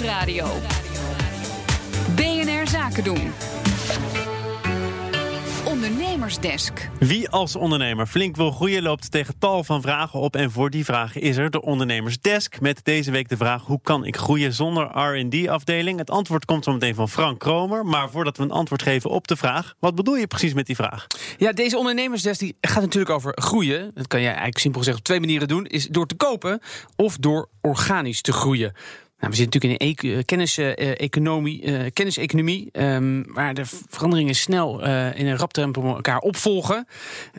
Nieuwsradio. BNR Zaken doen. Ondernemersdesk. Wie als ondernemer flink wil groeien, loopt tegen tal van vragen op. En voor die vragen is er de Ondernemersdesk. Met deze week de vraag: hoe kan ik groeien zonder RD-afdeling? Het antwoord komt zo meteen van Frank Kromer. Maar voordat we een antwoord geven op de vraag, wat bedoel je precies met die vraag? Ja, deze ondernemersdesk die gaat natuurlijk over groeien. Dat kan je eigenlijk simpel gezegd op twee manieren doen: is door te kopen of door organisch te groeien. Nou, we zitten natuurlijk in een kennis-economie, uh, kennis-economie um, waar de veranderingen snel in een rap tempo elkaar opvolgen.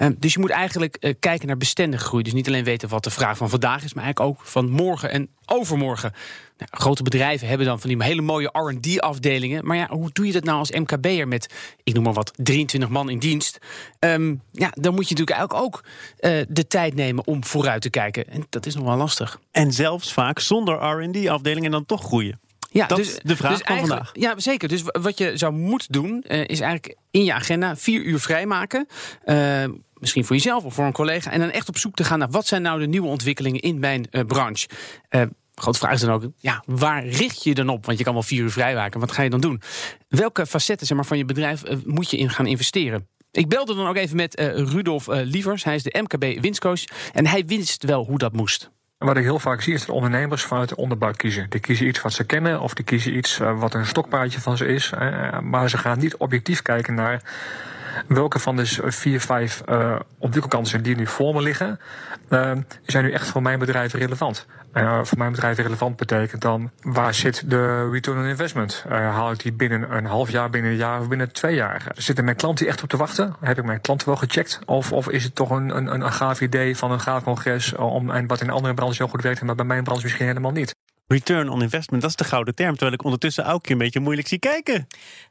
Um, dus je moet eigenlijk kijken naar bestendige groei. Dus niet alleen weten wat de vraag van vandaag is, maar eigenlijk ook van morgen en overmorgen. Nou, grote bedrijven hebben dan van die hele mooie RD-afdelingen. Maar ja, hoe doe je dat nou als MKB'er met, ik noem maar wat, 23 man in dienst? Um, ja, dan moet je natuurlijk eigenlijk ook uh, de tijd nemen om vooruit te kijken. En dat is nog wel lastig. En zelfs vaak zonder RD-afdelingen dan toch groeien. Ja, dat dus, is de vraag dus van vandaag. Ja, zeker. Dus wat je zou moeten doen, uh, is eigenlijk in je agenda vier uur vrijmaken. Uh, misschien voor jezelf of voor een collega. En dan echt op zoek te gaan naar wat zijn nou de nieuwe ontwikkelingen in mijn uh, branche. Grote vraag is dan ook, ja, waar richt je dan op? Want je kan wel vier uur vrijwaken. Wat ga je dan doen? Welke facetten zeg maar, van je bedrijf uh, moet je in gaan investeren? Ik belde dan ook even met uh, Rudolf uh, Lievers. Hij is de MKB winstcoach. En hij wist wel hoe dat moest. Wat ik heel vaak zie is dat ondernemers vanuit de onderbuik kiezen. Die kiezen iets wat ze kennen of die kiezen iets wat een stokpaardje van ze is. Maar ze gaan niet objectief kijken naar welke van de vier, vijf uh, ontwikkelkansen die nu voor me liggen, uh, zijn nu echt voor mijn bedrijf relevant. Uh, voor mijn bedrijf relevant betekent dan waar zit de return on investment? Haal ik die binnen een half jaar, binnen een jaar of binnen twee jaar? Zitten mijn klanten echt op te wachten? Heb ik mijn klanten wel gecheckt? Of, of is het toch een, een, een gaaf idee van een gaaf congres om, en wat in andere branches heel goed werkt, maar bij mijn branche misschien helemaal niet? Return on investment, dat is de gouden term. Terwijl ik ondertussen ook een beetje moeilijk zie kijken.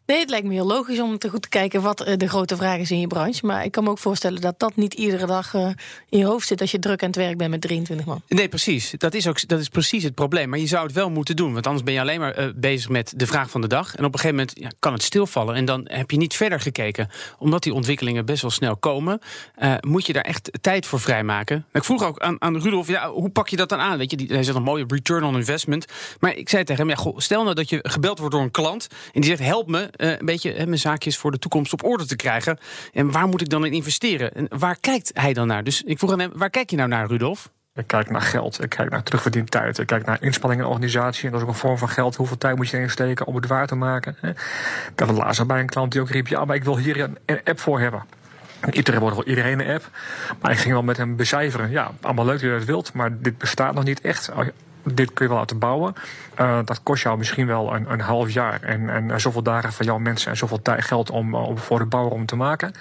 Nee, het lijkt me heel logisch om te goed te kijken wat de grote vraag is in je branche. Maar ik kan me ook voorstellen dat dat niet iedere dag uh, in je hoofd zit als je druk aan het werk bent met 23 man. Nee, precies. Dat is, ook, dat is precies het probleem. Maar je zou het wel moeten doen. Want anders ben je alleen maar uh, bezig met de vraag van de dag. En op een gegeven moment ja, kan het stilvallen. En dan heb je niet verder gekeken. Omdat die ontwikkelingen best wel snel komen, uh, moet je daar echt tijd voor vrijmaken. Ik vroeg ook aan, aan Rudolf, ja, hoe pak je dat dan aan? Weet je, die, hij zegt een mooie return on investment. Maar ik zei tegen hem, ja, stel nou dat je gebeld wordt door een klant. En die zegt, help me uh, een beetje mijn zaakjes voor de toekomst op orde te krijgen. En waar moet ik dan in investeren? En waar kijkt hij dan naar? Dus ik vroeg aan hem, waar kijk je nou naar, Rudolf? Ik kijk naar geld, ik kijk naar terugverdiend tijd, ik kijk naar inspanningen in organisatie. En dat is ook een vorm van geld. Hoeveel tijd moet je erin steken om het waar te maken? Ik had laatst bij een klant die ook riep: Ja, maar ik wil hier een app voor hebben. Iedereen wordt wel iedereen een app. Maar ik ging wel met hem becijferen. Ja, allemaal leuk dat je dat wilt, maar dit bestaat nog niet echt dit kun je wel laten bouwen. Uh, dat kost jou misschien wel een, een half jaar en, en zoveel dagen van jouw mensen en zoveel tijd, geld om, om voor de bouwer om te maken.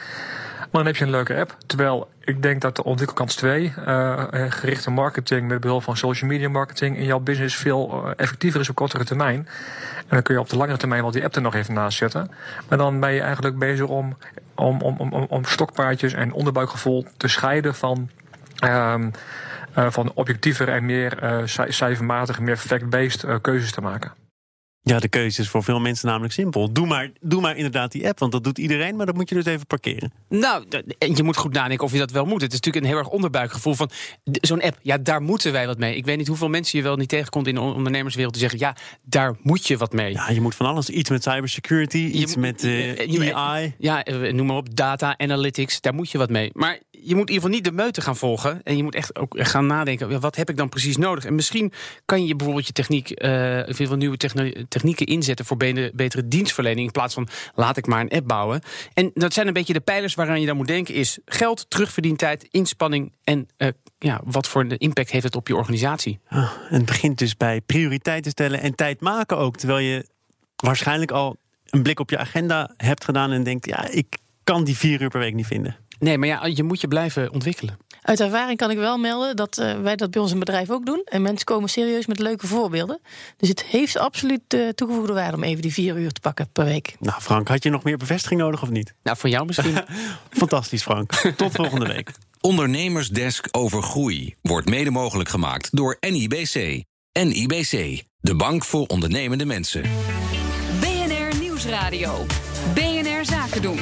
Maar dan heb je een leuke app. Terwijl ik denk dat de ontwikkelkans 2, uh, gerichte marketing met behulp van social media marketing in jouw business veel effectiever is op kortere termijn. En dan kun je op de langere termijn wel die app er nog even naast zetten. Maar dan ben je eigenlijk bezig om, om, om, om, om stokpaardjes en onderbuikgevoel te scheiden van. Uh, van objectiever en meer uh, cijfermatige, meer fact-based uh, keuzes te maken. Ja, de keuze is voor veel mensen namelijk simpel. Doe maar, doe maar inderdaad die app, want dat doet iedereen, maar dat moet je dus even parkeren. Nou, je moet goed nadenken of je dat wel moet. Het is natuurlijk een heel erg onderbuikgevoel van zo'n app. Ja, daar moeten wij wat mee. Ik weet niet hoeveel mensen je wel niet tegenkomt in de ondernemerswereld die zeggen: ja, daar moet je wat mee. Ja, je moet van alles. Iets met cybersecurity, iets je, met uh, AI. Ja, noem maar op, data analytics. Daar moet je wat mee. Maar je moet in ieder geval niet de meute gaan volgen. En je moet echt ook gaan nadenken: wat heb ik dan precies nodig? En misschien kan je bijvoorbeeld je techniek, uh, veel nieuwe technieken inzetten voor betere dienstverlening. In plaats van laat ik maar een app bouwen. En dat zijn een beetje de pijlers waaraan je dan moet denken: is geld, terugverdientijd, inspanning en uh, ja, wat voor impact heeft het op je organisatie? En het begint dus bij prioriteiten stellen en tijd maken ook. Terwijl je waarschijnlijk al een blik op je agenda hebt gedaan en denkt: ja, ik kan die vier uur per week niet vinden. Nee, maar ja, je moet je blijven ontwikkelen. Uit ervaring kan ik wel melden dat uh, wij dat bij ons in bedrijf ook doen. En mensen komen serieus met leuke voorbeelden. Dus het heeft absoluut uh, toegevoegde waarde om even die vier uur te pakken per week. Nou, Frank, had je nog meer bevestiging nodig of niet? Nou, van jou misschien. Fantastisch, Frank. Tot volgende week. Ondernemersdesk over groei wordt mede mogelijk gemaakt door NIBC. NIBC, de bank voor ondernemende mensen. BNR Nieuwsradio. BNR Zaken doen.